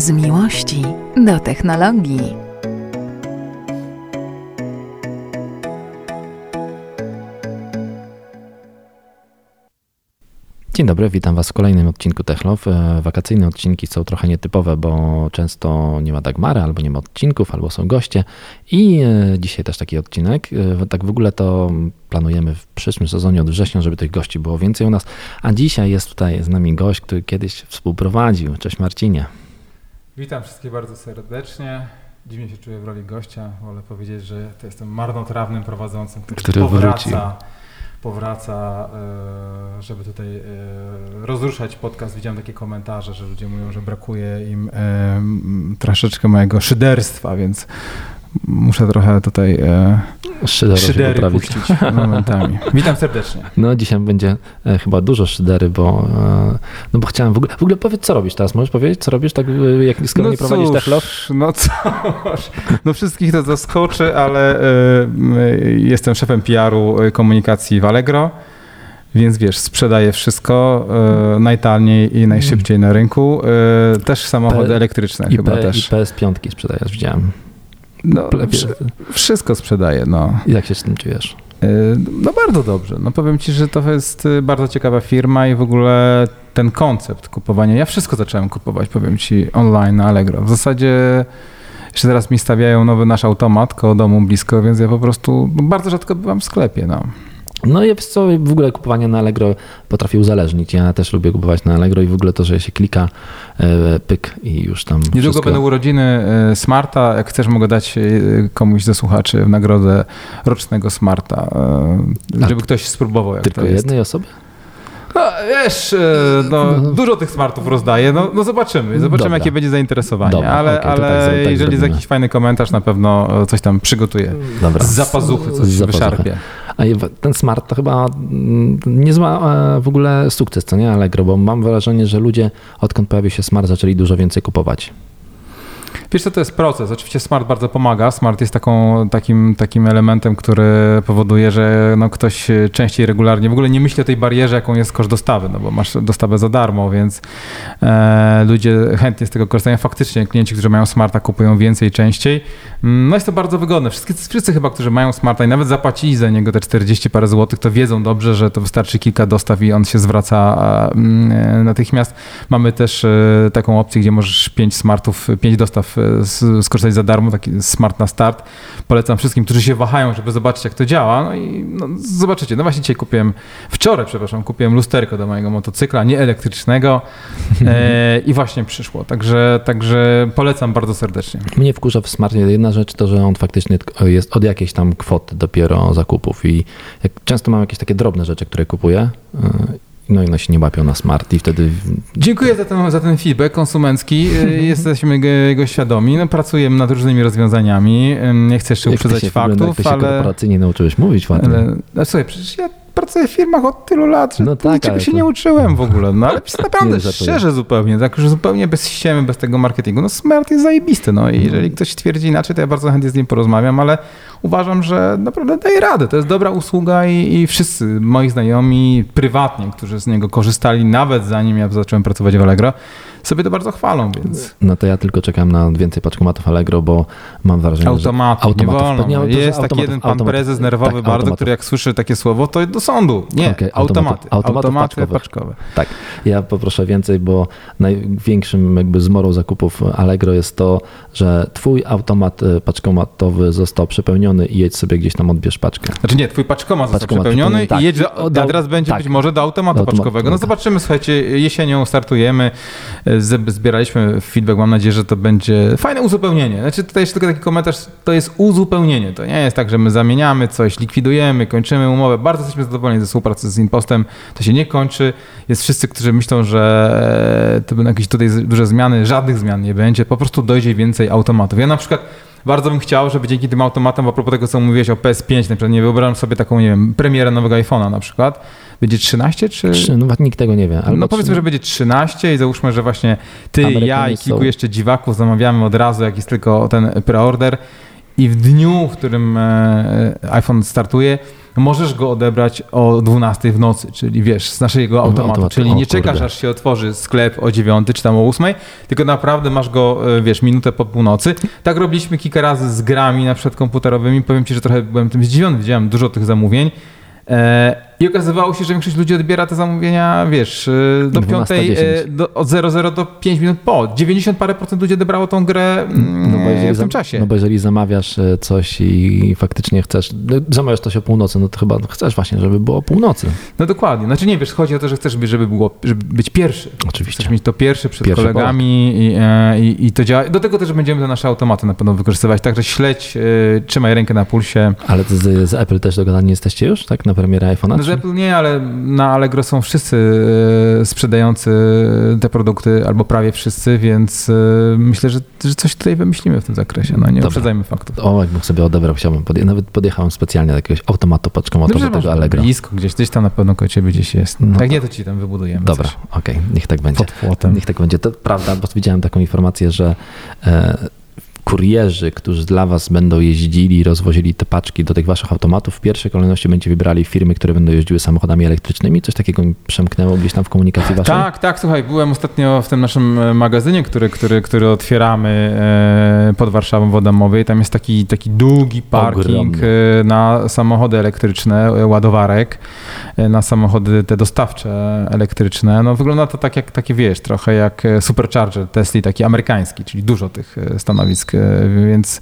Z miłości do technologii. Dzień dobry, witam Was w kolejnym odcinku Techlow. E, Wakacyjne odcinki są trochę nietypowe, bo często nie ma Dagmary, albo nie ma odcinków, albo są goście. I e, dzisiaj też taki odcinek. E, Tak w ogóle to planujemy w przyszłym sezonie od września, żeby tych gości było więcej u nas. A dzisiaj jest tutaj z nami gość, który kiedyś współprowadził. Cześć Marcinie. Witam wszystkich bardzo serdecznie. Dziwnie się czuję w roli gościa. Wolę powiedzieć, że to jestem marnotrawnym prowadzącym, który, Który wrócił. powraca, powraca, e, żeby tutaj e, rozruszać podcast. Widziałem takie komentarze, że ludzie mówią, że brakuje im e, troszeczkę mojego szyderstwa, więc muszę trochę tutaj e, Szydery, szydery poprawić. puścić momentami. Witam serdecznie. No dzisiaj będzie e, chyba dużo szydery, bo e, no bo chciałem w ogóle, w ogóle powiedz co robisz teraz, możesz powiedzieć co robisz, tak e, jak skoro nie prowadzisz cóż, Techlow? No cóż, no wszystkich to zaskoczy, ale y, y, jestem szefem PR-u y, komunikacji w Allegro, więc wiesz, sprzedaję wszystko najtaniej i najszybciej na rynku. Y, też samochody P- elektryczne I, chyba P, i też. PS5 sprzedajesz, widziałem. No, wszy- wszystko sprzedaję, no. I jak się z tym czujesz? Y, No bardzo dobrze. No powiem ci, że to jest y, bardzo ciekawa firma i w ogóle ten koncept kupowania. Ja wszystko zacząłem kupować, powiem ci, online na Allegro. W zasadzie jeszcze teraz mi stawiają nowy nasz automat koło domu blisko, więc ja po prostu no, bardzo rzadko bywam w sklepie. No. No i co, w ogóle kupowanie na Allegro potrafi uzależnić. Ja też lubię kupować na Allegro i w ogóle to, że się klika e, pyk i już tam Niedługo wszystko... będą urodziny y, Smarta. Jak chcesz, mogę dać y, komuś ze słuchaczy w nagrodę rocznego Smarta, A żeby ktoś spróbował, jak Tylko to jest. jednej osoby? No wiesz, e, no, No. dużo tych smartów rozdaję, no, no zobaczymy, zobaczymy Dobra. jakie będzie zainteresowanie, Dobra, ale, tak ale zro- tak jeżeli jest zrobimy. jakiś fajny komentarz, na pewno e, coś tam przygotuję. Dobra. Z zapazuchy coś Z zapazuchy. Ten smart to chyba mm, niezła e, w ogóle sukces, co nie Allegro, bo mam wrażenie, że ludzie odkąd pojawił się smart zaczęli dużo więcej kupować. Wiesz co, to jest proces. Oczywiście smart bardzo pomaga. Smart jest taką, takim, takim elementem, który powoduje, że no, ktoś e, częściej, regularnie w ogóle nie myśli o tej barierze, jaką jest koszt dostawy, no bo masz dostawę za darmo, więc e, ludzie chętnie z tego korzystają. Faktycznie klienci, którzy mają smarta kupują więcej i częściej. Mm, No jest to bardzo wygodne. Wszyscy, wszyscy chyba, którzy mają smarta i nawet zapłacili za niego te 40 parę złotych, to wiedzą dobrze, że to wystarczy kilka dostaw i on się zwraca mm, e, natychmiast. Mamy też e, taką opcję, gdzie możesz 5 smartów, 5 dostaw skorzystać za darmo, taki smart na start. Polecam wszystkim, którzy się wahają, żeby zobaczyć, jak to działa. No i no, zobaczycie. No właśnie dzisiaj kupiłem, wczoraj, przepraszam, kupiłem lusterko do mojego motocykla, nie elektrycznego e, i właśnie przyszło. Także, także polecam bardzo serdecznie. Mnie wkurza w smarcie jedna rzecz, to że on faktycznie jest od jakiejś tam kwoty dopiero zakupów i jak często mam jakieś takie drobne rzeczy, które kupuję, y, no i one się nie łapią na smart i wtedy Dziękuję za ten, za ten feedback konsumencki. E, Jesteśmy go- jego świadomi. No, pracujemy nad różnymi rozwiązaniami. Nie chcę jeszcze jak uprzedzać się, w ogóle- jak faktów, ty się ale... korporacyjnie nauczyłeś mówić ładnie. Ale, no słuchaj, przecież ja pracuję w firmach od tylu lat, że No no tak, niczego się to- nie uczyłem w ogóle. No ale naprawdę szczerze zupełnie, tak już zupełnie bez ściemy, bez tego marketingu. No smart jest zajebisty, no i jeżeli ktoś twierdzi inaczej, to ja bardzo chętnie z nim porozmawiam, ale uważam, że naprawdę daje radę. To jest dobra usługa i, i wszyscy moi znajomi prywatnie, którzy z niego korzystali nawet zanim ja zacząłem pracować w Allegro, sobie to bardzo chwalą, więc No to ja tylko czekam na więcej paczkomatów Allegro, bo mam wrażenie, automatów, że nie automatów. wolno. Nie, to, że jest taki automatów, jeden pan automatów. prezes nerwowy Tak, bardzo, automatów. który jak słyszy takie słowo, to do sądu. Nie, Okej, automaty. automatów Automaty paczkowych. paczkowe. Tak, ja poproszę więcej, bo największym jakby zmorą zakupów Allegro jest to, że twój automat e, paczkomatowy został przepełniony i jedź sobie gdzieś tam odbierz paczkę. Znaczy nie, twój paczkomat został Paczkomat przepełniony przepełniony, tak. i jedź do, a teraz będzie tak. być może do automatu Do automatu, paczkowego. No tak. zobaczymy, słuchajcie, jesienią startujemy, zbieraliśmy feedback, mam nadzieję, że to będzie fajne uzupełnienie. Znaczy tutaj jeszcze tylko taki komentarz, to jest uzupełnienie, to nie jest tak, że my zamieniamy coś, likwidujemy, kończymy umowę. Bardzo jesteśmy zadowoleni ze współpracy z Impostem, to się nie kończy. Jest wszyscy, którzy myślą, że to będą jakieś tutaj duże zmiany, żadnych zmian nie będzie, po prostu dojdzie więcej automatów. Ja na przykład bardzo bym chciał, żeby dzięki tym automatom, a propos tego, co mówiłeś o PS5, na przykład nie wyobrażam sobie taką, nie wiem, premierę nowego iPhone'a na przykład. Będzie 13 czy... Trzy, no nikt tego nie wie. No powiedzmy, trzy- że będzie 13 i załóżmy, że właśnie ty, Amerykanie ja i kilku są- jeszcze dziwaków zamawiamy od razu, jak jest tylko ten preorder i w dniu, w którym e, iPhone startuje, możesz go odebrać o 12 w nocy, czyli wiesz, z naszego automatu. Czyli nie czekasz, aż się otworzy sklep o 9 czy tam o 8, tylko naprawdę masz go, e, wiesz, minutę po północy. Tak robiliśmy kilka razy z grami na przykład komputerowymi. Powiem ci, że trochę byłem tym zdziwiony, widziałem dużo tych zamówień. E, I okazywało się, że większość ludzi odbiera te zamówienia, wiesz, e, do 12:10. piątej, e, do, od 00 do 5 minut po. 90 parę procent ludzi odebrało tą grę mm, No w tym czasie. no bo jeżeli zamawiasz e, coś i faktycznie chcesz, zamawiasz coś o północy, no to chyba chcesz właśnie, żeby było o północy. No dokładnie. Znaczy nie wiesz, chodzi o to, że chcesz, żeby, było, żeby być pierwszy. Oczywiście. Chcesz mieć to pierwszy przed Pierwszy kolegami i, e, i, i to działa. Do tego też będziemy te nasze automaty na pewno wykorzystywać. Także śledź, trzymaj rękę na pulsie. Ale z, z Apple też dogadani jesteście już, tak? Na premierę iPhone'a? No Apple nie, ale na Allegro są wszyscy e, sprzedający te produkty, albo prawie wszyscy, więc e, myślę, że, że coś tutaj wymyślimy w tym zakresie. No nie Dobra. uprzedzajmy faktów. O, jakbym sobie odebrał, chciałbym. Podje- nawet podjechałem specjalnie do jakiegoś automatu paczkomatu Dobrze, do tego Allegro. blisko gdzieś, gdzieś tam na pewno koło ciebie gdzieś jest. No tak to- nie, to ci tam wybudujemy Dobra, okej, niech tak będzie. pod płotem. Niech tak będzie. To prawda, bo widziałem taką informację, że e, kurierzy, którzy dla was będą jeździli i rozwozili te paczki do tych waszych automatów, w pierwszej kolejności będziecie wybrali firmy, które będą jeździły samochodami elektrycznymi. Coś takiego mi przemknęło gdzieś tam w komunikacji waszej? Tak, tak, słuchaj, byłem ostatnio w tym naszym e, magazynie, który, który, który otwieramy e, pod Warszawą w Adamowej. Tam jest taki, taki długi parking Ogromny. e, na samochody elektryczne, ładowarek, na samochody te dostawcze elektryczne. No wygląda to tak jak takie, wiesz, trochę jak supercharger Tesla, taki amerykański, czyli dużo tych stanowisk, e, więc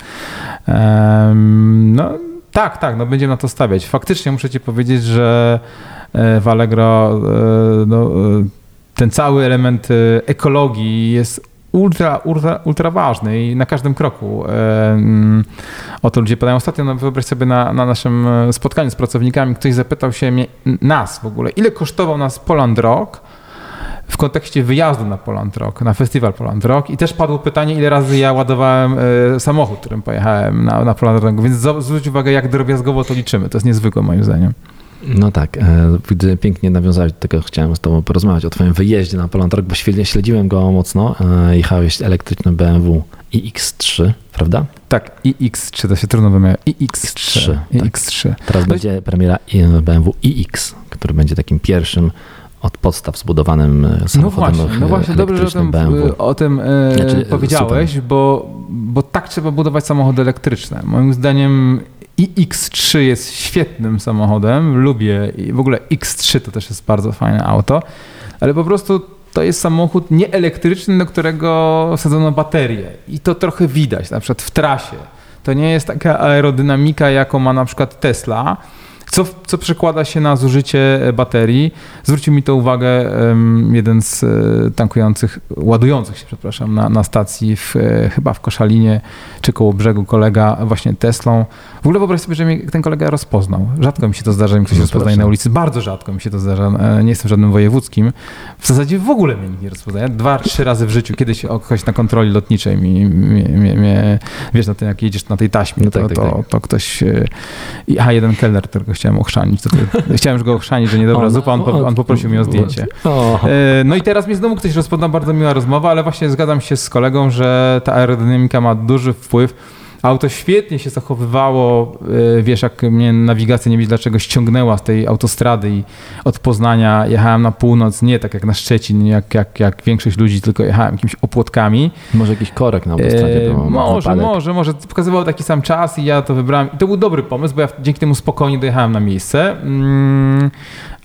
no tak, tak, no będziemy na to stawiać. Faktycznie muszę ci powiedzieć, że e, w Allegro e, no, ten cały element ekologii jest ultra, ultra, ultra ważny i na każdym kroku o to ludzie pytają. Ostatnio, no wyobraź sobie na, na naszym spotkaniu z pracownikami, ktoś zapytał się mnie, nas w ogóle, ile kosztował nas Poland Rock w kontekście wyjazdu na Poland Rock, na festiwal Poland Rock i też padło pytanie, ile razy ja ładowałem e, samochód, którym pojechałem na, na Poland Rock, więc zwróć uwagę, jak drobiazgowo to liczymy. To jest niezwykłe moim zdaniem. No tak, e, widzę, pięknie nawiązałeś do tego, chciałem z tobą porozmawiać o twoim wyjeździe na Poland Rock, bo śledziłem go mocno. E, Jechałeś elektrycznym BMW iX3, prawda? Tak, iX3, to się trudno wymawia. iX3. X3, tak. iX3. Teraz No będzie premiera BMW iX, który będzie takim pierwszym od podstaw zbudowanym e, No samochodem właśnie, no właśnie dobrze, że o tym, BMW. o tym e, Znaczy, powiedziałeś, bo, bo tak trzeba budować samochody elektryczne. Moim zdaniem iX3 jest świetnym samochodem, lubię i w ogóle X3 to też jest bardzo fajne auto, ale po prostu to jest samochód nieelektryczny, do którego wsadzono baterię i to trochę widać, na przykład w trasie. To nie jest taka aerodynamika, jaką ma na przykład Tesla, co, co przekłada się na zużycie baterii. Zwrócił mi to uwagę jeden z e, tankujących, ładujących się, przepraszam, na, na stacji w, e, chyba w Koszalinie czy koło brzegu kolega właśnie Teslą. W ogóle wyobraź sobie, że mnie ten kolega rozpoznał. Rzadko mi się to zdarza, że mi ktoś No rozpoznaje na ulicy. Bardzo rzadko mi się to zdarza. E, Nie jestem żadnym wojewódzkim. W zasadzie w ogóle mnie nikt nie rozpoznaje. Dwa, trzy razy w życiu. Kiedyś o kogoś na kontroli lotniczej mi, mnie, mnie, mnie wiesz, na tym jak jedziesz na tej taśmie, No tak, to, tak, to, tak. to ktoś... e, Aha, jeden kelner, którego chciałem ochrzanić. To, chciałem już go ochrzanić, że niedobra zupa, on, on poprosił mnie o zdjęcie. E, No i teraz mnie znowu ktoś rozpoznał, bardzo miła rozmowa, ale właśnie zgadzam się z kolegą, że ta aerodynamika ma duży wpływ. Auto świetnie się zachowywało, e, wiesz, jak mnie nawigacja nie wiem dlaczego ściągnęła z tej autostrady i od Poznania jechałem na północ, nie tak jak na Szczecin, jak, jak, jak większość ludzi, tylko jechałem jakimiś opłotkami. może jakiś korek na autostradzie E, może, może, może. Pokazywał taki sam czas i ja to wybrałem. I to był dobry pomysł, bo ja dzięki temu spokojnie dojechałem na miejsce. Mm,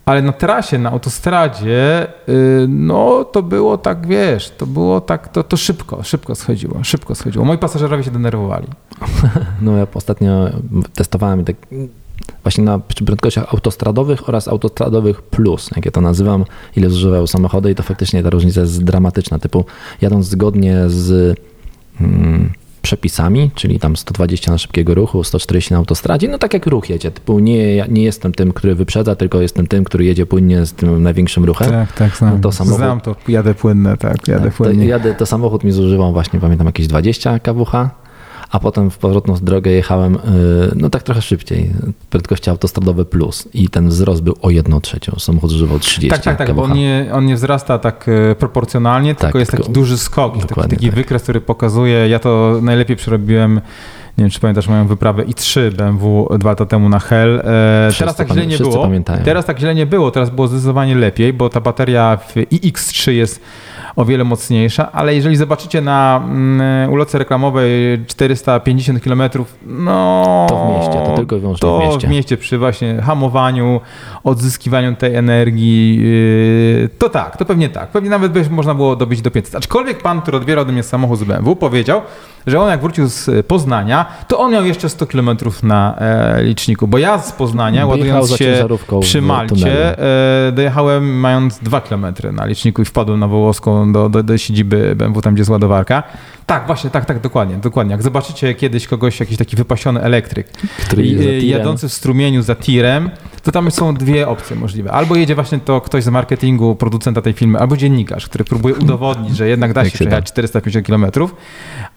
ale na trasie, na autostradzie, y, no to było tak, wiesz, to było tak, to, to szybko, szybko schodziło, szybko schodziło. Moi pasażerowie się denerwowali. No ja ostatnio testowałem tak właśnie na prędkościach autostradowych oraz autostradowych plus, jak ja to nazywam, ile zużywają samochody i to faktycznie ta różnica jest dramatyczna, typu jadąc zgodnie z mm, przepisami, czyli tam 120 na szybkiego ruchu, 140 na autostradzie, no tak jak ruch jedzie, typu nie, nie jestem tym, który wyprzedza, tylko jestem tym, który jedzie płynnie z tym największym ruchem. Tak, tak, znam. No to samochód- Znam to, jadę płynne, tak, jadę Tak, to, płynnie. jadę, to samochód mi zużywał właśnie, pamiętam, jakieś 20 kWh, a potem w powrotną drogę jechałem, yy, no tak trochę szybciej, prędkości autostradowe plus i ten wzrost był o 1 trzecią, samochód zużywał 30 Tak, tak, tak, bo kWh. on nie, on nie wzrasta tak e, proporcjonalnie, tylko jest taki duży skok, taki, taki tak. wykres, który pokazuje, ja to najlepiej przerobiłem Nie wiem, czy pamiętasz moją wyprawę i3 BMW dwa lata temu na Hell. E, teraz tak źle nie wszyscy było. pamiętają. Teraz tak źle nie było, teraz było zdecydowanie lepiej, bo ta bateria w iX3 jest o wiele mocniejsza, ale jeżeli zobaczycie na mm, ulotce reklamowej 450 km, no... To w mieście, to tylko i wyłącznie to w mieście. w mieście przy właśnie hamowaniu, odzyskiwaniu tej energii, yy, to tak, to pewnie tak. Pewnie nawet by można było dobić do 500. Aczkolwiek pan, który odbierał ode mnie samochód z BMW, powiedział, że on jak wrócił z Poznania, to on miał jeszcze 100 km na e, liczniku, bo ja z Poznania, ładując się przy Malcie, e, dojechałem mając 2 km na liczniku i wpadłem na Wołoską do, do, do siedziby BMW, tam gdzie jest ładowarka. Tak, właśnie, tak, tak, dokładnie, dokładnie. Jak zobaczycie kiedyś kogoś, jakiś taki wypasiony elektryk, Który tirem. jadący w strumieniu za tirem, to tam są dwie opcje możliwe. Albo jedzie właśnie to ktoś z marketingu, producenta tej filmy, albo dziennikarz, który próbuje udowodnić, że jednak da się się da. przejechać 450 km,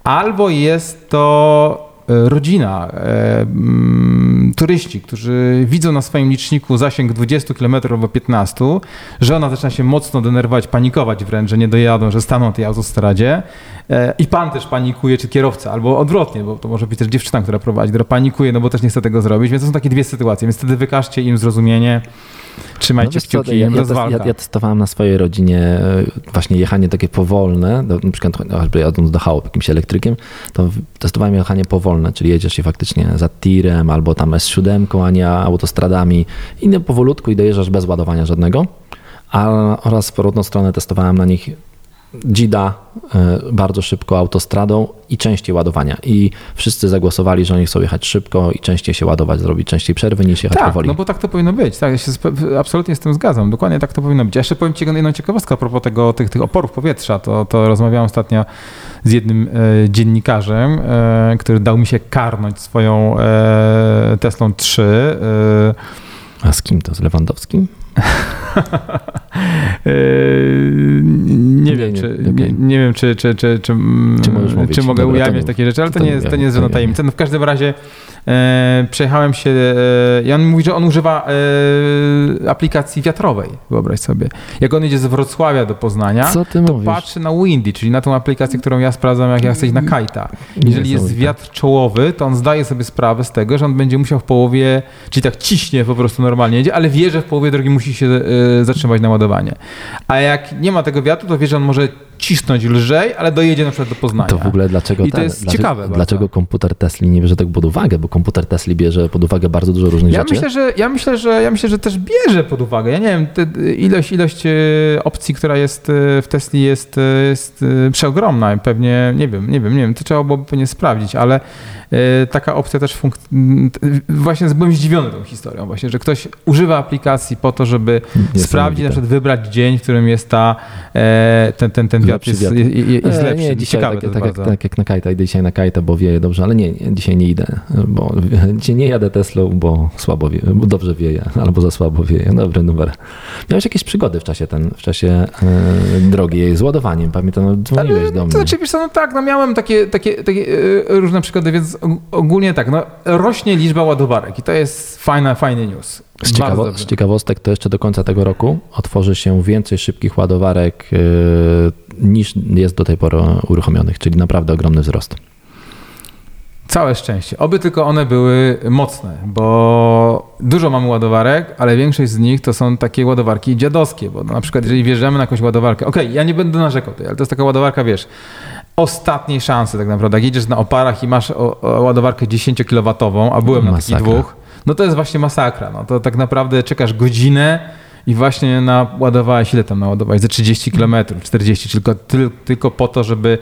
albo jest to e, rodzina, e, mm, turyści, którzy widzą na swoim liczniku zasięg 20 km albo 15, że ona zaczyna się mocno denerwować, panikować wręcz, że nie dojadą, że staną na tej autostradzie. E, i pan też panikuje, czy kierowca, albo odwrotnie, bo to może być też dziewczyna, która prowadzi, która panikuje, no bo też nie chce tego zrobić, więc to są takie dwie sytuacje, więc wtedy wykażcie im zrozumienie, trzymajcie No wiesz co, kciuki, ja, ja, ja, ja testowałem na swojej rodzinie e, właśnie jechanie takie powolne, do, na przykład choćby jadąc do chałup jakimś elektrykiem, to testowałem jechanie powolne, czyli jedziesz się faktycznie za tirem albo tam S7, a nie autostradami i powolutku i dojeżdżasz bez ładowania żadnego. A, oraz w powrotną stronę testowałem na nich Gida e, bardzo szybko autostradą i częściej ładowania. I wszyscy zagłosowali, że oni chcą jechać szybko i częściej się ładować, zrobić częściej przerwy niż jechać Tak, powoli. no bo tak to powinno być. Tak, ja się absolutnie z tym zgadzam. Dokładnie tak to powinno być. Ja jeszcze powiem Ci jedną ciekawostkę a propos tego, tych, tych oporów powietrza. To, to rozmawiałem ostatnio z jednym e, dziennikarzem, e, który dał mi się karnąć swoją e, Teslą 3. E, A z kim to? Z Lewandowskim? e, nie, wiem, czy, nie, wiem, czy, czy, czy, czy, Czy mogę Dobra, ujawniać takie rzeczy, ale to, nie jest, to nie jest żadna tajemnica. No w każdym razie e, przejechałem się e, i on mówi, że on używa e, aplikacji wiatrowej, wyobraź sobie. Jak on jedzie z Wrocławia do Poznania, to mówisz? patrzy na Windy, czyli na tą aplikację, którą ja sprawdzam, jak ja chcę iść na kajta. Jeżeli jest Niesamowite. wiatr czołowy, to on zdaje sobie sprawę z tego, że on będzie musiał w połowie, czyli tak ciśnie po prostu normalnie jedzie, ale wie, że w połowie drogi musi się e, zatrzymać na ładowanie. A jak nie ma tego wiatru, to wie, że on może cisnąć lżej, ale dojedzie na przykład do Poznania. To w ogóle dlaczego I to jest dlaczego, ciekawe bardzo. Dlaczego komputer Tesla nie bierze tego pod uwagę? Bo komputer Tesla bierze pod uwagę bardzo dużo różnych Ja rzeczy. myślę, że, ja, myślę, że, ja myślę, że też bierze pod uwagę. Ja nie wiem, ilość, ilość e, opcji, która jest e, w Tesli jest, e, jest przeogromna pewnie, nie wiem, nie wiem, nie wiem, to trzeba byłoby pewnie sprawdzić, ale taka opcja też funkcjonuje. Właśnie byłem zdziwiony tą historią właśnie, że ktoś używa aplikacji po to, żeby sprawdzić, na przykład wybrać dzień, w którym jest ta, ten, ten, ten wiatr jest, wiatr. jest, jest E, lepszy. Nie, dzisiaj Ciekawe tak, tak, jak, tak jak na kajta, idę dzisiaj na kajta, bo wieje dobrze, ale nie, nie, dzisiaj nie idę, bo dzisiaj nie jadę Teslą, bo słabo wieje, bo dobrze wieje, albo za słabo wieje. Dobry numer. Miałeś jakieś przygody w czasie ten, w czasie e, drogi z ładowaniem, pamiętam, no, dzwoniłeś do mnie. To znaczy, wiesz co, no tak, no miałem takie, takie, takie e, różne przykłady, więc og- ogólnie tak, no rośnie liczba ładowarek i to jest fajna, fajny news. Z, ciekawo, z ciekawostek to jeszcze do końca tego roku otworzy się więcej szybkich ładowarek e, niż jest do tej pory uruchomionych, czyli naprawdę ogromny wzrost. Całe szczęście. Oby tylko one były mocne, bo dużo mamy ładowarek, ale większość z nich to są takie ładowarki dziadowskie, bo na przykład jeżeli wjeżdżamy na jakąś ładowarkę, okej, ja nie będę narzekał tutaj, ale to jest taka ładowarka, wiesz, ostatniej szansy tak naprawdę. Jak jedziesz na oparach i masz ładowarkę 10 kW, a byłem na takich Masakra. dwóch, no to jest właśnie masakra. No to tak naprawdę czekasz godzinę i właśnie naładowałeś, ile tam naładowałeś? Ze 30 km, 40, tylko, tyl, tylko po to, żeby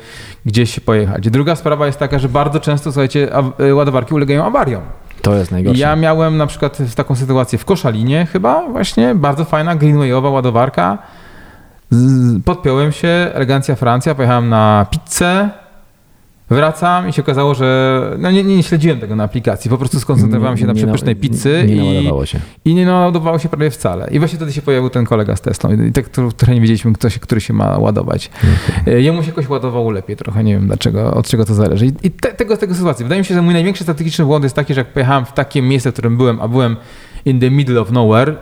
gdzieś pojechać. Druga sprawa jest taka, że bardzo często, słuchajcie, y, ładowarki ulegają awariom. To jest najgorsze. ja miałem na przykład taką sytuację w Koszalinie chyba właśnie, bardzo fajna greenwayowa ładowarka. Podpiąłem się, elegancja Francja, pojechałem na pizzę, wracam i się okazało, że no nie, nie śledziłem tego na aplikacji, po prostu skoncentrowałem się na Nie- nie przepysznej pizzy Nie i, naładowało się. i nie naładowało się prawie wcale. I właśnie wtedy się pojawił ten kolega z Teslą i tak trochę nie wiedzieliśmy, kto się, który się ma ładować. E, Jemu się jakoś ładowało lepiej, trochę nie wiem dlaczego, od czego to zależy. I, i te, tego, tego sytuacji. Wydaje mi się, że mój największy strategiczny błąd jest taki, że jak pojechałem w takie miejsce, w którym byłem, a byłem in the middle of nowhere,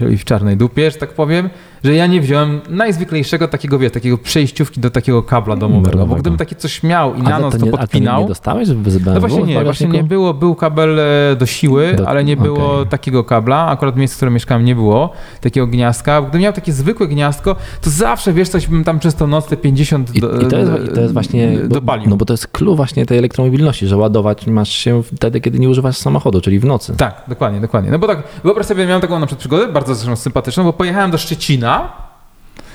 czyli w czarnej dupie, że tak powiem, że ja nie wziąłem najzwyklejszego takiego, wiesz, takiego przejściówki do takiego kabla domowego, bo gdym takie coś miał i A na noc to nie, a to nie, podpinał, dostałeś z BMW no właśnie nie, właśnie nie było, był kabel e, do siły, Do- ale nie było okej. takiego kabla, akurat w miejscu, w którym mieszkałem nie było takiego gniazdka, gdybym miał takie zwykłe gniazdko, to zawsze, wiesz, coś bym tam przez tą noc te 50 I, do, I to jest, i to jest właśnie, bo, dopalił. no bo to jest clue właśnie tej elektromobilności, że ładować masz się wtedy, kiedy nie używasz samochodu, czyli w nocy. Tak, dokładnie, dokładnie. No bo tak, wyobraź sobie, miałem taką na przykład przygodę, bardzo zresztą sympatyczną, bo pojechałem do Szczecina,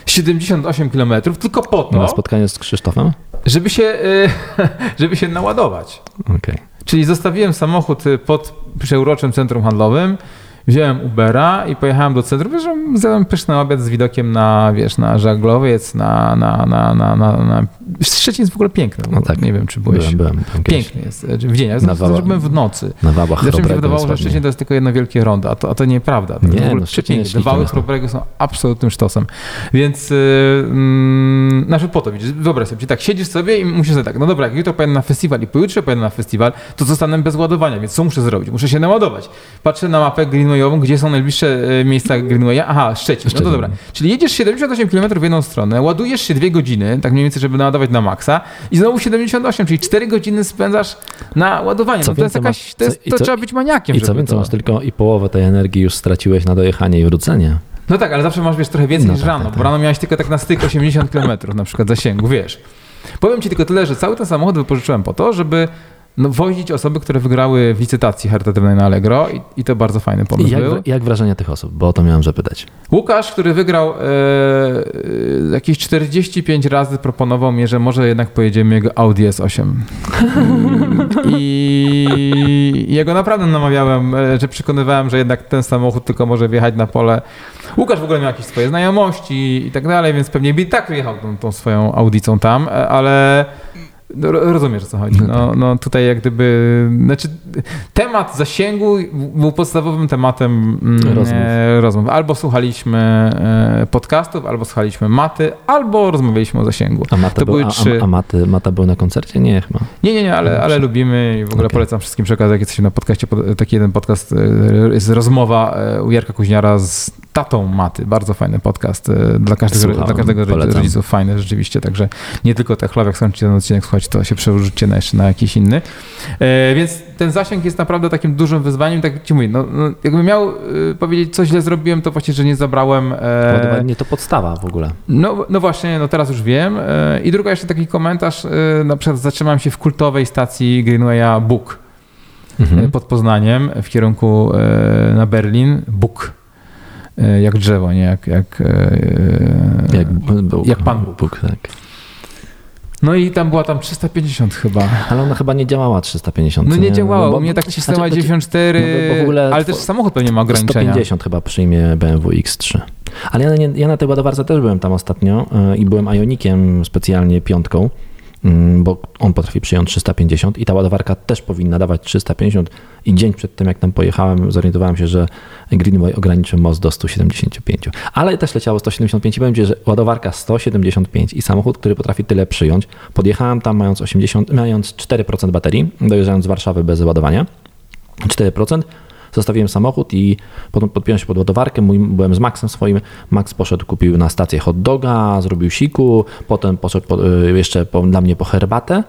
78 km, tylko po Na to, spotkanie z Krzysztofem? żeby się, y, żeby się naładować. Okej. Czyli zostawiłem samochód y, pod przeuroczym centrum handlowym, wziąłem Ubera i pojechałem do centrum, wiesz, że zjadłem pyszny obiad z widokiem na, wiesz, na żaglowiec, na, na, na, na, na, na... Szczecin jest w ogóle piękny. No tak. Nie wiem, czy byłeś... Byłem, byłem. kiedyś. Piękny jest. y, W dzień, ja Na Wała- byłem w nocy. Na wałach Zawsze mi się wydawało, że Szczecin to jest tylko jedno wielkie rondo, a to, a to nieprawda. To Nie, w ogóle no, Szczecin Te wały Chrobrego są absolutnym sztosem. Więc yy, na przykład po to, widzisz, wyobraź sobie, tak siedzisz sobie i musisz sobie tak, no dobra, jak jutro pojadę na festiwal i pojutrze pojadę na festiwal, to zostanę bez ładowania, więc co muszę zrobić? Muszę się naładować. Patrzę na mapę gdzie są najbliższe e, miejsca greenwaya. Aha, Szczecin. No to dobra. Czyli jedziesz 78 km w jedną stronę, ładujesz się dwie godziny, tak mniej więcej, żeby naładować na maksa i znowu 78, czyli 4 godziny spędzasz na ładowanie. Co No to jest jakaś, to, jest, to co- trzeba być maniakiem, I co więcej, to... masz tylko i połowę tej energii już straciłeś na dojechanie i wrócenie. No tak, ale zawsze masz, wiesz, trochę więcej No niż tak, rano, tak, bo tak. rano miałeś tylko tak na styk 80 km na przykład zasięgu, wiesz. Powiem ci tylko tyle, że cały ten samochód wypożyczyłem po to, żeby no, wozić osoby, które wygrały w licytacji charytatywnej na Allegro i, i to bardzo fajny pomysł jak, był. jak wrażenia tych osób? Bo o to miałem zapytać. Łukasz, który wygrał e, e, jakieś 45 razy proponował mnie, że może jednak pojedziemy jego Audi S8. I ja go naprawdę namawiałem, e, że przekonywałem, że jednak ten samochód tylko może wjechać na pole. Łukasz w ogóle miał jakieś swoje znajomości i tak dalej, więc pewnie by i tak wyjechał tą, tą swoją Audicą tam, e, ale no, ro- rozumiesz o co chodzi. No, no tutaj jak gdyby, znaczy temat zasięgu był podstawowym tematem mm, Rozmów. e, rozmów. Albo słuchaliśmy e, podcastów, albo słuchaliśmy maty, albo rozmawialiśmy o zasięgu. A Mata, To był, były a, trzy. a, a Maty, Mata był na koncercie? Nie, chyba. Nie, nie, nie, ale, ale lubimy i w ogóle Okej. polecam wszystkim przekazać, jak jesteście na podcaście, pod- taki jeden podcast, e, jest rozmowa e, u Jarka Kuźniara z tatą Maty, bardzo fajny podcast e, dla każdego, Słuchałem, dla każdego polecam. rodziców, fajny rzeczywiście, także nie tylko te chleb, jak skończycie ten odcinek słuchać, to się przerzućcie na jeszcze na jakiś inny. E, więc ten zasięg jest naprawdę takim dużym wyzwaniem, tak ci mówię, no, no, jakbym miał e, powiedzieć, co źle zrobiłem, to właśnie, że nie zabrałem... E, Ładowanie to podstawa w ogóle. no, no właśnie, no teraz już wiem. E, I druga jeszcze taki komentarz, e, na przykład zatrzymałem się w kultowej stacji Greenwaya Buk Mhm. e, pod Poznaniem w kierunku na Berlin. Buk. E, Jak drzewo, nie jak... Jak, e, Jak, był, jak Pan Bóg. Bóg. Tak. No i tam była tam 350 chyba. Ale ona chyba nie działała 350. No nie Bo- działało, bo- u mnie tak cisnęła znaczy, 94, no bo- bo w ogóle ale też samochód pewnie ma ograniczenia. 150 chyba przyjmie BMW X3. Ale ja, nie, ja na tej ładowarce też byłem tam ostatnio e, i byłem Ionikiem specjalnie piątką, bo on potrafi przyjąć 350 i ta ładowarka też powinna dawać 350 i dzień przed tym jak tam pojechałem zorientowałem się, że Greenway ograniczył most do 175. Ale też leciało 175 i Ci, że ładowarka 175 i samochód, który potrafi tyle przyjąć. Podjechałem tam mając 80, mając 4% baterii, dojeżdżając z Warszawy bez ładowania. 4%. Zostawiłem samochód i potem podpiąłem się pod ładowarkę. Mój, byłem z Maxem swoim. Max poszedł, kupił na stację hot doga, zrobił siku, potem poszedł po, y, jeszcze po, dla mnie po herbatę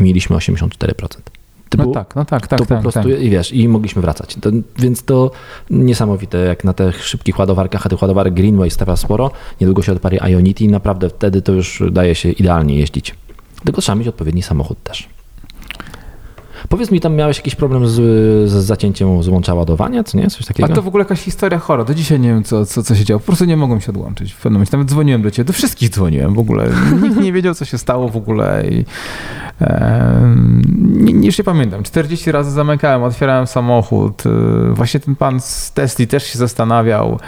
i mieliśmy 84%. To No tak, no tak, tak, to tak. po prostu, tak. i wiesz, i mogliśmy wracać. To, więc to niesamowite, jak na tych szybkich ładowarkach, a tych ładowarek Greenway stawia sporo, niedługo się odpali Ionity i naprawdę wtedy to już daje się idealnie jeździć. Tylko trzeba mieć odpowiedni samochód też. Powiedz mi, tam miałeś jakiś problem z, z zacięciem złącza ładowania, co nie? Coś takiego? A to w ogóle jakaś historia chora. Do dzisiaj nie wiem, co, co, co się działo. Po prostu nie mogłem się odłączyć w pewnym momencie. Nawet dzwoniłem do ciebie, do wszystkich dzwoniłem w ogóle. Nikt nie wiedział, co się stało w ogóle. I, już nie pamiętam. 40 razy zamykałem, otwierałem samochód. Y, Właśnie ten pan z Tesli też się zastanawiał.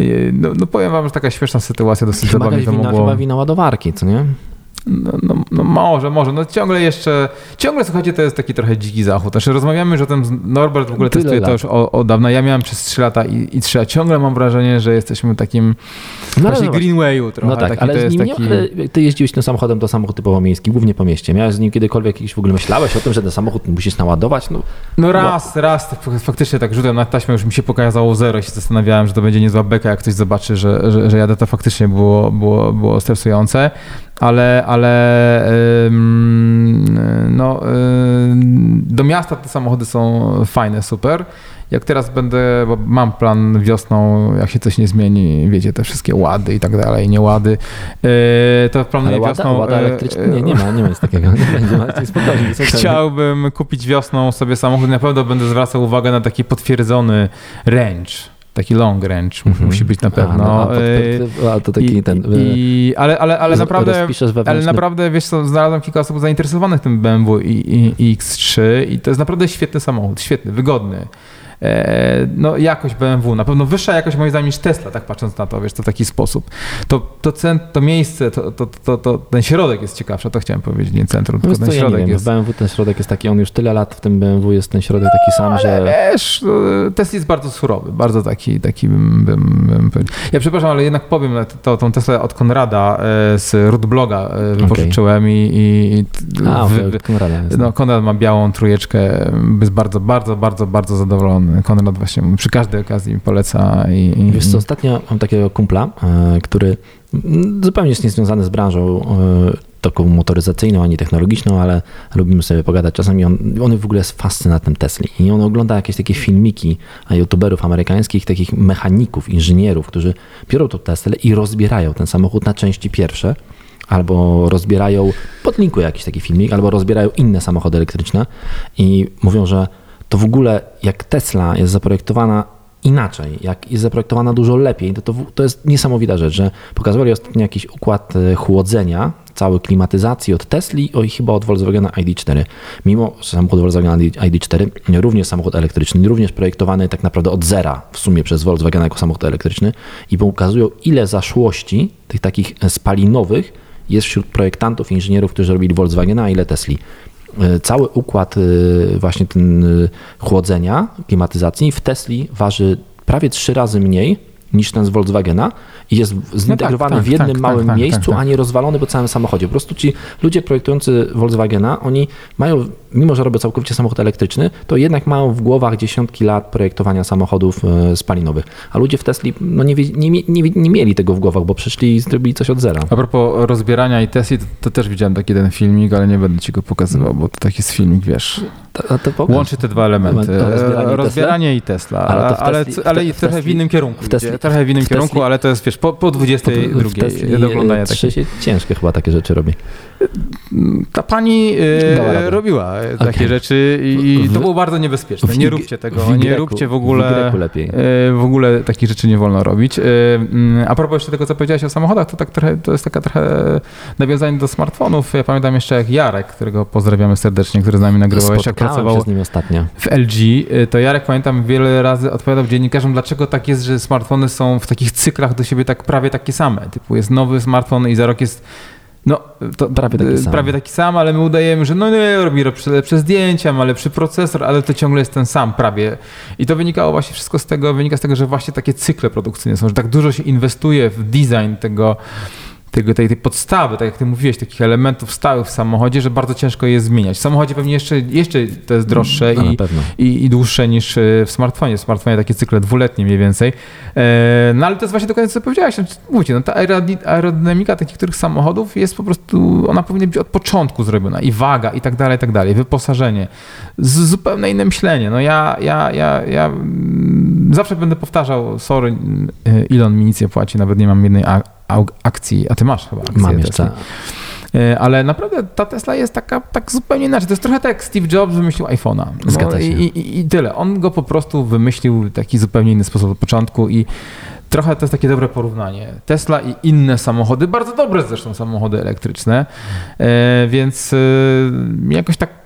Y, No, no powiem wam, że taka śmieszna sytuacja dosyć Chyba, zabawnie to wina, mogło... chyba wina ładowarki, co nie? No, no, no może, może. No ciągle jeszcze, ciągle słuchajcie, to jest taki trochę dziki zachód. Znaczy rozmawiamy że o tym, Norbert w ogóle Tyle testuje lat. to już od, od dawna. Ja miałem przez 3 lata i, i 3 a ciągle mam wrażenie, że jesteśmy takim No, właśnie ale- Greenwayu trochę. No tak, taki, ale to nim taki... nie, ty jeździłeś tym samochodem, to samochód typowo miejski, głównie po mieście. Miałeś z nim kiedykolwiek jakiś w ogóle myślałeś o tym, że ten samochód musisz naładować? No, No raz, raz, tak fak- faktycznie tak rzutem na taśmę już mi się pokazało zero i się zastanawiałem, że to będzie niezła beka, jak ktoś zobaczy, że, że, że jadę, to faktycznie było, było, było stresujące, ale, ale no, do miasta te samochody są fajne, super. Jak teraz będę, bo mam plan wiosną, jak się coś nie zmieni, wiecie, te wszystkie łady i tak dalej, nie łady, yy, to planuję ale łada, wiosną... łada yy, elektryczna? Nie, nie ma, nie ma nic takiego. Nie będzie, spokojnie. Chciałbym kupić wiosną sobie samochód. Na pewno będę zwracał uwagę na taki potwierdzony range. Taki long range Mhm. musi być na A, pewno. no, a, to, to, a to taki i, ten... y, i, ale, ale, ale z- naprawdę, ale naprawdę, wiesz co, znalazłem kilka osób zainteresowanych tym BMW i, i, i X3 i to jest naprawdę świetny samochód, świetny, wygodny. E, no jakość BMW, na pewno wyższa jakość moim zdaniem niż Tesla, tak patrząc na to, wiesz, to w taki sposób. To, to, cent, to miejsce, to, to, to, to, ten środek jest ciekawszy, to chciałem powiedzieć, nie centrum, No tylko ten co, ja środek wiem, jest. BMW ten środek jest taki, on już tyle lat w tym BMW jest ten środek taki sam, Ale że... wiesz, no, Tesla jest bardzo surowy, bardzo taki, taki bym, bym, bym powiedział. Ja przepraszam, ale jednak powiem, że to, tą Teslę od Konrada e, z Rootbloga e, wypożyczyłem i, i, i A, w- okej, od Konrada jest. no, Konrad ma białą trójeczkę, jest bardzo, bardzo, bardzo, bardzo zadowolony. Konrad właśnie przy każdej okazji poleca i, i Wiesz co, ostatnio mam takiego kumpla, e, który zupełnie jest niezwiązany z branżą e, taką motoryzacyjną, ani technologiczną, ale lubimy sobie pogadać. Czasami on, on w ogóle jest fascynatem Tesli i on ogląda jakieś takie filmiki youtuberów amerykańskich, takich mechaników, inżynierów, którzy biorą tą Teslę i rozbierają ten samochód na części pierwsze, albo rozbierają, podlinkuję jakiś taki filmik, albo rozbierają inne samochody elektryczne i mówią, że to w ogóle jak Tesla jest zaprojektowana inaczej, jak jest zaprojektowana dużo lepiej, to, to, to jest niesamowita rzecz, że pokazywali ostatnio jakiś układ e, chłodzenia, całej klimatyzacji od Tesli i chyba od Volkswagena ID4. Mimo, że samochód Volkswagena ID4 również samochód elektryczny, również projektowany tak naprawdę od zera w sumie przez Volkswagena jako samochód elektryczny i pokazują ile zaszłości tych takich e, spalinowych jest wśród projektantów, inżynierów, którzy robili Volkswagena, a ile Tesli. E, Cały układ e, właśnie ten e, chłodzenia, klimatyzacji w Tesli waży prawie trzy razy mniej niż ten z Volkswagena i jest zintegrowany tak, w jednym tak, tak, małym tak, miejscu, tak, tak. a nie rozwalony po całym samochodzie. Po prostu ci ludzie projektujący Volkswagena, oni mają, mimo że robią całkowicie samochód elektryczny, to jednak mają w głowach dziesiątki lat projektowania samochodów e, spalinowych. A ludzie w Tesli no nie, nie, nie, nie mieli tego w głowach, bo przyszli i zrobili coś od zera. A propos rozbierania i Tesli, to, to też widziałem taki jeden filmik, ale nie będę ci go pokazywał, bo to taki jest filmik, wiesz, To, to łączy te dwa elementy. To rozbieranie i E, rozbieranie i Tesla, Ale ale, ale, i trochę w innym kierunku. w Tesli-. Trochę w innym w kierunku, ale to jest, wiesz, po, po 22 w Tesli do oglądania chyba takie rzeczy robi. Ta pani e, robiła e, takie rzeczy i W- to było bardzo niebezpieczne. w Nie róbcie tego, w nie róbcie w w ogóle. Y lepiej. e, W ogóle takich rzeczy nie wolno robić. E, mm, A propos jeszcze tego, co powiedziałeś o samochodach, to tak trochę, to jest taka trochę nawiązanie do smartfonów. Ja pamiętam jeszcze jak Jarek, którego pozdrawiamy serdecznie, który z nami nagrywał, jak pracował z nim ostatnio. w LG, y, to Jarek pamiętam wiele razy odpowiadał dziennikarzom, dlaczego tak jest, że smartfony są w takich cyklach do siebie tak prawie takie same. Typu jest nowy smartfon i za rok jest no, to Prawie taki y, sam. prawie taki sam, ale my udajemy, że no nie, robi lepsze, lepsze zdjęcia, ma lepszy procesor, ale to ciągle jest ten sam prawie. I to wynikało właśnie wszystko z tego, wynika z tego, że właśnie takie cykle produkcyjne są, że tak dużo się inwestuje w design tego, tego, tej, tej podstawy, tak jak ty mówiłeś, takich elementów stałych w samochodzie, że bardzo ciężko je zmieniać. W samochodzie pewnie jeszcze, jeszcze to jest droższe No, i, i, i dłuższe niż e, w smartfonie. W smartfonie takie cykle dwuletnie mniej więcej. E, No ale to jest właśnie dokładnie co powiedziałeś. No, Mówicie, no ta aerodynamika takich niektórych samochodów jest po prostu, ona powinna być od początku zrobiona i waga i tak dalej, i tak dalej, wyposażenie. Z, zupełnie inne myślenie. No ja, ja, ja, ja mm, zawsze będę powtarzał, sorry, e, Elon mi nic nie płaci, nawet nie mam jednej a- akcji, a ty masz chyba akcję Mam jeszcze. E, Ale naprawdę ta Tesla jest taka tak zupełnie inaczej. To jest trochę tak jak Steve Jobs wymyślił iPhone'a. No Zgadza się. I, i, I tyle. On go po prostu wymyślił w taki zupełnie inny sposób od początku i trochę to jest takie dobre porównanie. Tesla i inne samochody, bardzo dobre zresztą samochody elektryczne, e, więc e, jakoś tak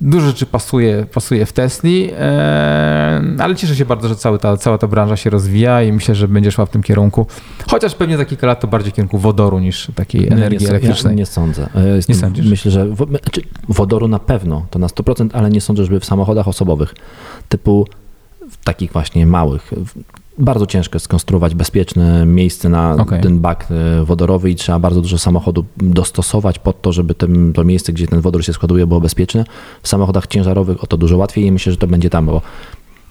Dużo rzeczy pasuje, pasuje w Tesli, e, ale cieszę się bardzo, że cały ta, cała ta branża się rozwija i myślę, że będzie szła w tym kierunku. Chociaż pewnie za kilka lat to bardziej w kierunku wodoru niż takiej energii nie, elektrycznej. Ja nie sądzę. E, Jestem, Nie sądzisz? Myślę, że znaczy wodoru na pewno, to na 100%, ale nie sądzę, żeby w samochodach osobowych, typu w takich właśnie małych, bardzo ciężko jest skonstruować bezpieczne miejsce na Okej. ten bak e, wodorowy i trzeba bardzo dużo samochodu dostosować pod to, żeby tym, to miejsce, gdzie ten wodór się składuje, było bezpieczne. W samochodach ciężarowych o to dużo łatwiej i myślę, że to będzie tam, bo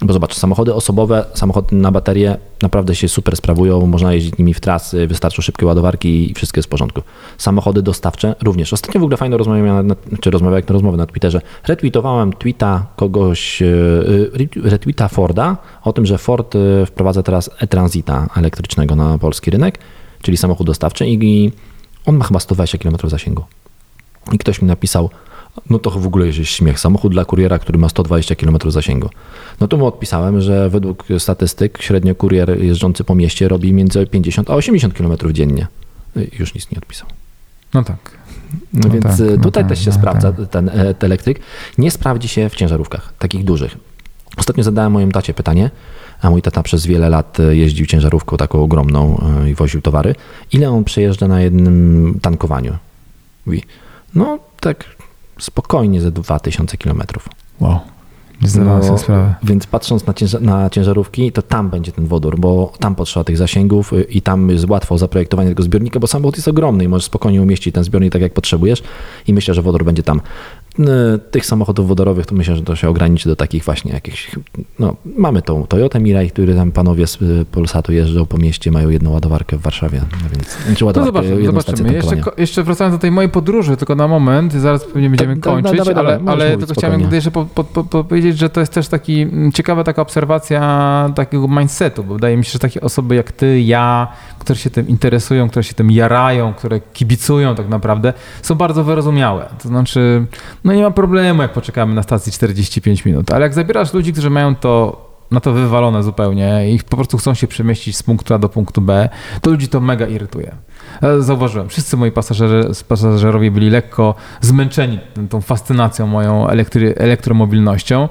bo zobacz, samochody osobowe, samochody na baterie naprawdę się super sprawują, można jeździć nimi w trasy, wystarczą szybkie ładowarki i wszystko jest w porządku. Samochody dostawcze również. Ostatnio w ogóle miałem, na, czy jak to rozmowę na Twitterze. Retweetowałem tweeta kogoś, e, e, retweeta Forda o tym, że Ford e, wprowadza teraz e-transita elektrycznego na polski rynek, czyli samochód dostawczy i on ma chyba 120 km zasięgu. I ktoś mi napisał, no to w ogóle jest śmiech. Samochód dla kuriera, który ma 120 km zasięgu. No to mu odpisałem, że według statystyk średnio kurier jeżdżący po mieście robi między 50 a 80 km dziennie. Y, Już nic nie odpisał. No tak. No No więc tak, y, no tutaj tak, też się no sprawdza tak. ten, e, ten elektryk. Nie sprawdzi się w ciężarówkach, takich dużych. Ostatnio zadałem mojemu tacie pytanie, a mój tata przez wiele lat e, jeździł ciężarówką taką ogromną e, i woził towary. Ile on przejeżdża na jednym tankowaniu? Mówi, no tak spokojnie ze 2000 kilometrów. Wow. Nie zdawałem sobie sprawy. Więc patrząc na, na ciężarówki, to tam będzie ten wodór, bo tam potrzeba tych zasięgów y, i tam jest łatwo zaprojektowanie tego zbiornika, bo samochód jest ogromny i możesz spokojnie umieścić ten zbiornik tak, jak potrzebujesz i myślę, że wodór będzie tam. Y, Tych samochodów wodorowych to myślę, że to się ograniczy do takich właśnie jakichś, no mamy tą Toyotę Mirai, który tam panowie z y, Polsatu jeżdżą po mieście, mają jedną ładowarkę w Warszawie, no więc, czy No ładowarkę, zobaczymy, jedną stację zobaczymy. Jeszcze, jeszcze wracając do tej mojej podróży, tylko na moment, zaraz pewnie będziemy Da- da- kończyć, dawaj, dawaj, ale, możesz ale mówić tylko chciałem jeszcze po, po, po, po powiedzieć, że to jest też taki ciekawa taka obserwacja takiego mindsetu, bo wydaje mi się, że takie osoby jak ty, ja, które się tym interesują, które się tym jarają, które kibicują tak naprawdę, są bardzo wyrozumiałe. To znaczy, no nie ma problemu, jak poczekamy na stacji 45 minut, ale jak zabierasz ludzi, którzy mają to na to wywalone zupełnie i po prostu chcą się przemieścić z punktu A do punktu B, to ludzi to mega irytuje. Ja Zauważyłem, wszyscy moi pasażerowie byli lekko zmęczeni tą fascynacją moją elektry, elektromobilnością,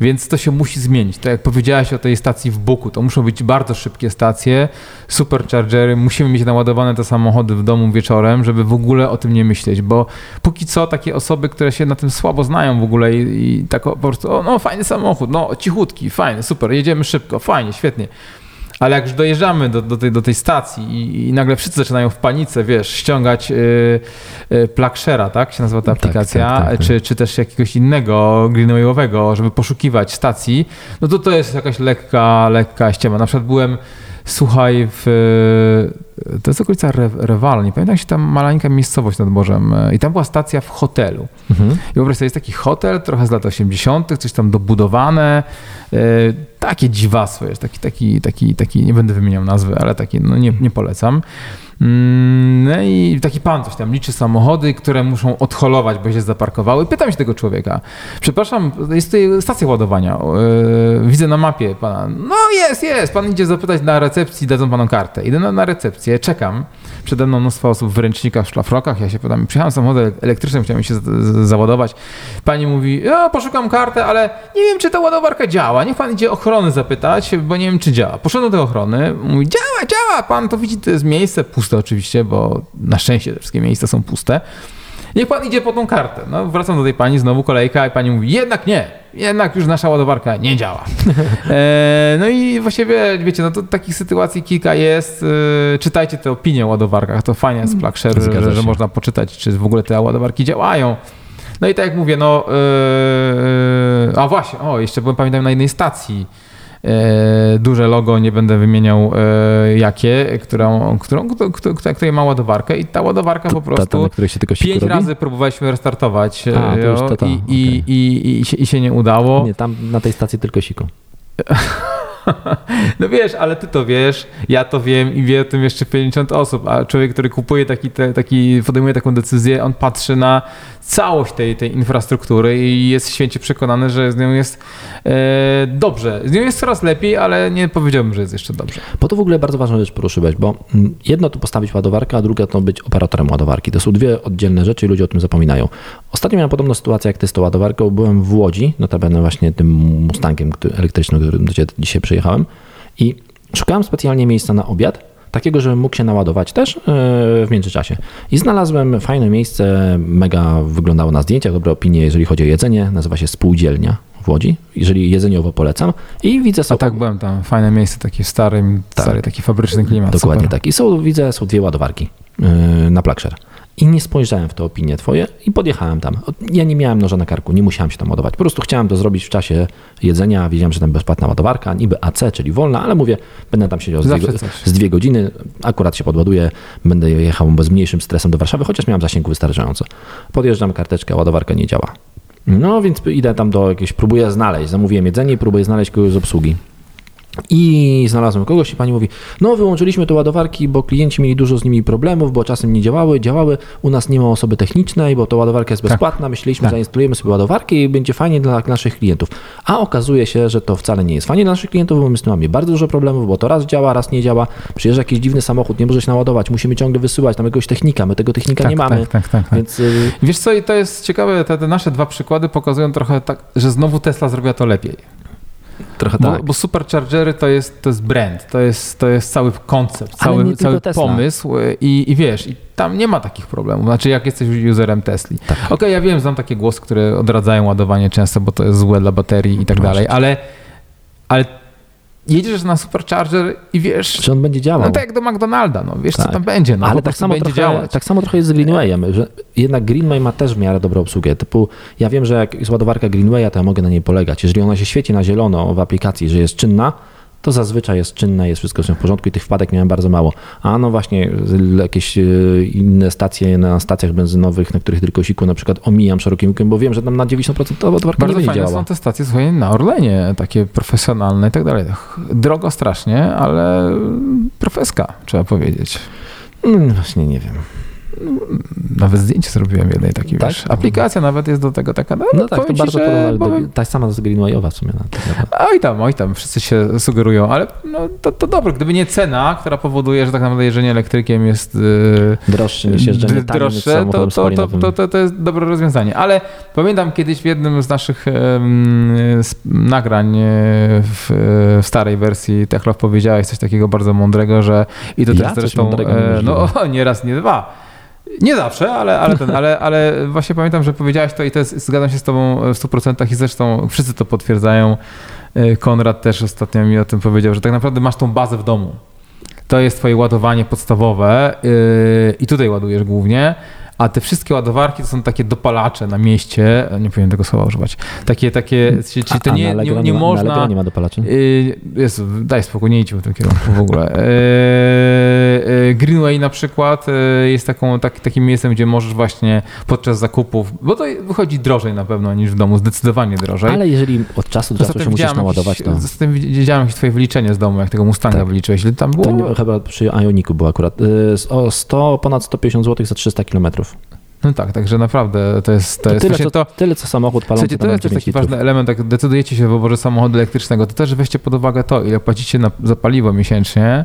więc to się musi zmienić. Tak jak powiedziałaś o tej stacji w Buku, to muszą być bardzo szybkie stacje, superchargery, musimy mieć naładowane te samochody w domu wieczorem, żeby w ogóle o tym nie myśleć, bo póki co takie osoby, które się na tym słabo znają w ogóle i, i tak po prostu, o, no fajny samochód, no cichutki, fajny, super, jedziemy szybko, fajnie, świetnie. Ale jak już dojeżdżamy do, do, tej, do tej stacji i, i nagle wszyscy zaczynają w panice, wiesz, ściągać y, y, Plugshare, tak się nazywa ta Tak, aplikacja, tak, tak, tak. Czy, czy też jakiegoś innego greenwayowego, żeby poszukiwać stacji, no to to jest jakaś lekka, lekka ściema. Na przykład byłem, słuchaj, w, to jest okolica Re, Rewal, nie pamiętam jak się tam maleńka miejscowość nad morzem y, i tam była stacja w hotelu. Mhm. I wyobraź sobie, jest taki hotel, trochę z lat 80., coś tam dobudowane, e, takie dziwasło jest, taki, taki, taki, taki, nie będę wymieniał nazwy, ale taki, no nie, nie polecam. Mm, No i taki pan coś tam liczy samochody, które muszą odholować, bo się zaparkowały. Pytam się tego człowieka, przepraszam, jest tutaj stacja ładowania, e, widzę na mapie pana, no jest, jest, pan idzie zapytać na recepcji, dadzą panu kartę. Idę na, na recepcję, czekam, przede mną mnóstwo osób w ręcznikach, w szlafrokach, ja się pytam, przyjechałem samochodem elektrycznym, chciałem się załadować. Pani mówi, ja poszukam kartę, ale nie wiem, czy ta ładowarka działa, niech pan idzie ochrony zapytać, bo nie wiem, czy działa. Poszedłem do tej ochrony, mówi, działa, działa, pan to widzi, to jest miejsce, puste oczywiście, bo na szczęście te wszystkie miejsca są puste. Niech pan idzie po tą kartę. No, wracam do tej pani, znowu kolejka i pani mówi, jednak nie, jednak już nasza ładowarka nie działa. E, no i właściwie, wiecie, no to takich sytuacji kilka jest. E, czytajcie te opinie o ładowarkach, to fajnie jest Plugshare, Zgadza że, że można poczytać, czy w ogóle te ładowarki działają. No i tak jak mówię, no, e, e, a właśnie, o, jeszcze byłem, pamiętam, na jednej stacji, duże logo, nie będę wymieniał e, jakie, którą, którą, którą, której ma ładowarkę i ta ładowarka po prostu pięć razy próbowaliśmy restartować e, i, i, i, i, się, i się nie udało. Nie, tam na tej stacji tylko siku. No wiesz, ale ty to wiesz, ja to wiem i wie o tym jeszcze 50 osób, a człowiek, który kupuje taki, te, taki podejmuje taką decyzję, on patrzy na całość tej, tej infrastruktury i jest święcie przekonany, że z nią jest e, dobrze. Z nią jest coraz lepiej, ale nie powiedziałbym, że jest jeszcze dobrze. Po to w ogóle bardzo ważną rzecz poruszyłeś, bo mm, jedno to postawić ładowarkę, a druga to być operatorem ładowarki. To są dwie oddzielne rzeczy i ludzie o tym zapominają. Ostatnio miałem podobną sytuację jak ty z tą ładowarką. Byłem w Łodzi, notabene właśnie tym Mustangiem elektrycznym, którym do ciebie dzisiaj przyjechałem i szukałem specjalnie miejsca na obiad, takiego, żebym mógł się naładować też e, w międzyczasie. I znalazłem fajne miejsce, mega wyglądało na zdjęciach, dobre opinie, jeżeli chodzi o jedzenie, nazywa się Spółdzielnia w Łodzi, jeżeli jedzeniowo polecam i widzę A sobie... tak byłem tam, fajne miejsce, takie starym, Tak. stary taki fabryczny klimat. Dokładnie super. tak. I są, widzę, są dwie ładowarki yy, na Plugshare. I nie spojrzałem w te opinie twoje i podjechałem tam. Ja nie miałem noża na karku, nie musiałem się tam ładować. Po prostu chciałem to zrobić w czasie jedzenia. Wiedziałem, że tam bezpłatna ładowarka, niby AC, czyli wolna, ale mówię, będę tam siedział z dwie, z dwie godziny, akurat się podładuję, będę jechał bez mniejszym stresem do Warszawy, chociaż miałem zasięgu wystarczająco. Podjeżdżam karteczkę, ładowarka nie działa. No więc idę tam do jakiejś, próbuję znaleźć, zamówiłem jedzenie i próbuję znaleźć kogoś z obsługi. I znalazłem kogoś i pani mówi, no wyłączyliśmy te ładowarki, bo klienci mieli dużo z nimi problemów, bo czasem nie działały, działały, u nas nie ma osoby technicznej, bo ta ładowarka jest bezpłatna, myśleliśmy, Tak. zainstalujemy sobie ładowarkę i będzie fajnie dla naszych klientów. A okazuje się, że to wcale nie jest fajnie dla naszych klientów, bo my z tym mamy bardzo dużo problemów, bo to raz działa, raz nie działa, przyjeżdża jakiś dziwny samochód, nie może się naładować, musimy ciągle wysyłać tam jakiegoś technika, my tego technika Tak, nie mamy, tak, tak, tak, tak. więc y, Wiesz co, i to jest ciekawe, te, te nasze dwa przykłady pokazują trochę tak, że znowu Tesla zrobiła to lepiej. Trochę Bo, tak. bo superchargery to jest, to jest brand, to jest, to jest cały koncept, cały, cały pomysł i, i wiesz, i tam nie ma takich problemów. Znaczy, jak jesteś userem Tesli. Tak. Okej, ja wiem, znam takie głosy, które odradzają ładowanie często, bo to jest złe dla baterii i tak Proszę dalej, ale, ale jedziesz na supercharger i wiesz, Czy on będzie działał? no tak jak do McDonalda, no wiesz, co Tak. tam będzie, no Ale tak samo, będzie trochę, działać. tak samo trochę jest z Greenwayem, że jednak Greenway ma też w miarę dobrą obsługę. Typu, ja wiem, że jak jest ładowarka Greenwaya, to ja mogę na niej polegać. Jeżeli ona się świeci na zielono w aplikacji, że jest czynna, to zazwyczaj jest czynna, jest wszystko w porządku i tych wpadek miałem bardzo mało. A no właśnie, jakieś e, inne stacje na stacjach benzynowych, na których tylko siku na przykład omijam szerokim łukiem, bo wiem, że tam na 90% ta ładowarka nie Bardzo będzie fajne działała. są te stacje słuchaj, na Orlenie, takie profesjonalne i tak dalej. Drogo strasznie, ale profeska, trzeba powiedzieć. Mm, właśnie nie wiem. Nawet zdjęcie zrobiłem jednej takiej, Tak? wiesz, aplikacja nawet jest do tego taka, no, No tak, to ci, bardzo podobna, do, ta sama z Greenwayowa w sumie. Na tak naprawdę. Oj tam, oj tam, wszyscy się sugerują, ale no, to, to dobre, gdyby nie cena, która powoduje, że tak naprawdę jeżdżenie elektrykiem jest yy, Droższy niż jeżdżenie d- tanim droższe, to, to, to, to, to, jest dobre rozwiązanie. Ale pamiętam kiedyś w jednym z naszych z nagrań e, w, w starej wersji Techlow powiedziałeś coś takiego bardzo mądrego, że i to Ja? też zresztą, mądrego e, no o, nie raz, nie dwa. Nie zawsze, ale, ale, ten, ale, ale właśnie pamiętam, że powiedziałeś to i to jest, zgadzam się z tobą w 100% i zresztą wszyscy to potwierdzają. E, Konrad też ostatnio mi o tym powiedział, że tak naprawdę masz tą bazę w domu. To jest twoje ładowanie podstawowe yy, i tutaj ładujesz głównie, a te wszystkie ładowarki to są takie dopalacze na mieście, nie powinien tego słowa używać, takie, takie, czyli czyli to nie, nie, nie Na można... Nie ma dopalaczy? Yy, Jezu, daj spokój, nie idźmy w tym kierunku w ogóle. Yy, yy, Greenway na przykład jest taką, tak, takim miejscem, gdzie możesz właśnie podczas zakupów, bo to wychodzi drożej na pewno niż w domu, zdecydowanie drożej. Ale jeżeli od czasu do czasu się musisz naładować, to, zatem widziałem jakieś twoje wyliczenie z domu, jak tego Mustanga Tak. wyliczyłeś. Ile tam było? to chyba przy Ioniku było akurat. y, O 100, ponad 150 zł za 300 No tak, także naprawdę to jest, to To jest tyle, właśnie co, to. tyle co samochód palący Słuchajcie, to jest też 9 taki litrów. ważny element, jak decydujecie się w wyborze samochodu elektrycznego, to też weźcie pod uwagę to, ile płacicie na, za paliwo miesięcznie,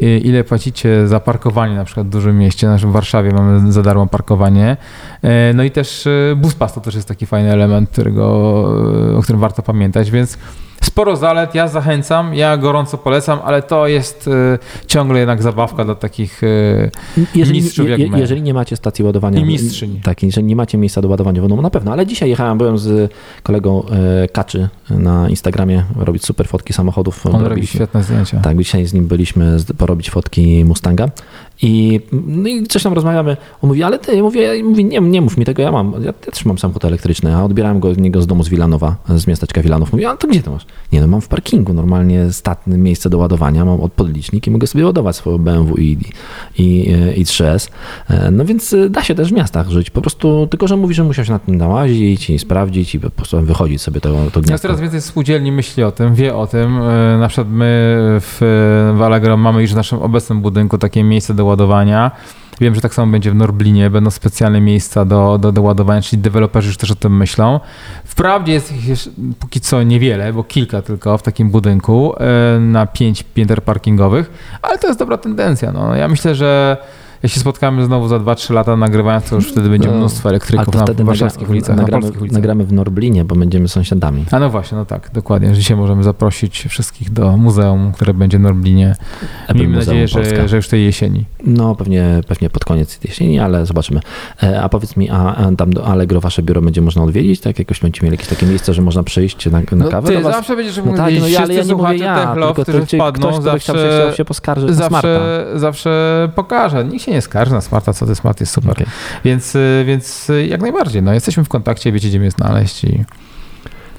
i ile płacicie za parkowanie na przykład w dużym mieście, na w Warszawie mamy za darmo parkowanie. E, No i też e, BusPass to też jest taki fajny element, którego, e, o którym warto pamiętać, więc sporo zalet, ja zachęcam, ja gorąco polecam, ale to jest e, ciągle jednak zabawka dla takich e, Jeżeli, mistrzów jak je, my. jeżeli nie macie stacji ładowania. I mistrzyń. Tak, jeżeli nie macie miejsca do ładowania w domu, na pewno. Ale dzisiaj jechałem, byłem z kolegą e, Kaczy na Instagramie robić super fotki samochodów. on robi świetne zdjęcia. Tak, dzisiaj z nim byliśmy porobić fotki Mustanga i, no i coś tam rozmawiamy. On mówi, ale ty, ja mówię, ja mówię nie, nie mów mi tego, ja mam, ja, ja też mam samochód elektryczny, a odbierałem go od niego z domu z Wilanowa, z miasteczka Wilanów. Mówi, a to gdzie to masz? Nie no, mam w parkingu normalnie statne miejsce do ładowania, mam od podlicznik i mogę sobie ładować swoją BMW i, i, i 3S. E, No więc e, da się też w miastach żyć, po prostu, tylko że mówi, że musiał się nad tym nałazić i sprawdzić i po prostu wychodzić sobie to, to gniazdo. coraz więcej spółdzielni myśli o tym, wie o tym. E, Na przykład my w, w Allegro mamy już w naszym obecnym budynku takie miejsce do ładowania. Wiem, że tak samo będzie w Norblinie, będą specjalne miejsca do, do, do ładowania, czyli deweloperzy już też o tym myślą. Wprawdzie jest ich póki co niewiele, bo kilka tylko w takim budynku e, na pięć pięter parkingowych, ale to jest dobra tendencja. No. Ja myślę, że jak się spotkamy znowu za 2-3 lata nagrywając, to już wtedy będzie No, mnóstwo elektryków na wtedy warszawskich ulicach, na nagramy, polskich ulicach. nagramy w Norblinie, bo będziemy sąsiadami. A no właśnie, no tak, dokładnie. Dzisiaj możemy zaprosić wszystkich do muzeum, które będzie w Norblinie. Apple Miejmy Muzeum nadzieję, że, że już tej jesieni. No pewnie, pewnie pod koniec jesieni, ale zobaczymy. E, A powiedz mi, a a tam do Allegro wasze biuro będzie można odwiedzić? Tak jakoś będziecie mieli jakieś takie miejsce, że można przyjść na, na No kawę ty zawsze będziesz No tak, no ale ja nie mówię ja, Techlow, tylko którzy wpadną, ktoś, się, zawsze, się na smarta. zawsze, zawsze pokaże. Nikt się nie skarży na smarta, co ty smart jest super. Okej. Więc, y, więc y, jak najbardziej, no jesteśmy w kontakcie, wiecie gdzie mnie znaleźć i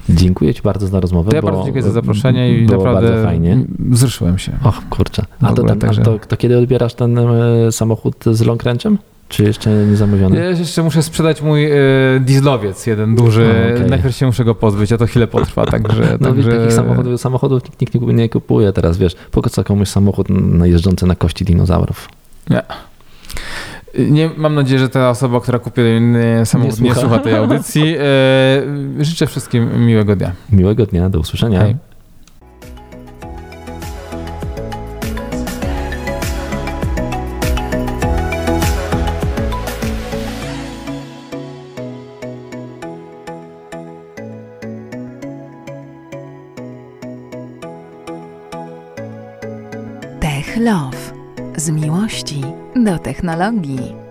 Dziękuję ci bardzo za rozmowę. to ja bardzo dziękuję za zaproszenie i było naprawdę bardzo fajnie. wzruszyłem się. Och, kurczę. A to, także- a to, to kiedy odbierasz ten e, samochód z long range'em? Czy jeszcze nie zamówiony? Ja jeszcze muszę sprzedać mój y, dieslowiec, jeden duży. A, okej. Najpierw się muszę go pozbyć, a to chwilę potrwa, także... No także... takich samochodów, samochodów nikt, nikt nie kupuje teraz, wiesz. Po co komuś samochód no, jeżdżący na kości dinozaurów? Nie, mam nadzieję, że ta osoba, która kupi ten samochód, nie, słucha. słucha tej audycji. E, życzę wszystkim miłego dnia. Miłego dnia, do usłyszenia. Hej. Tech Love. Z miłości do technologii.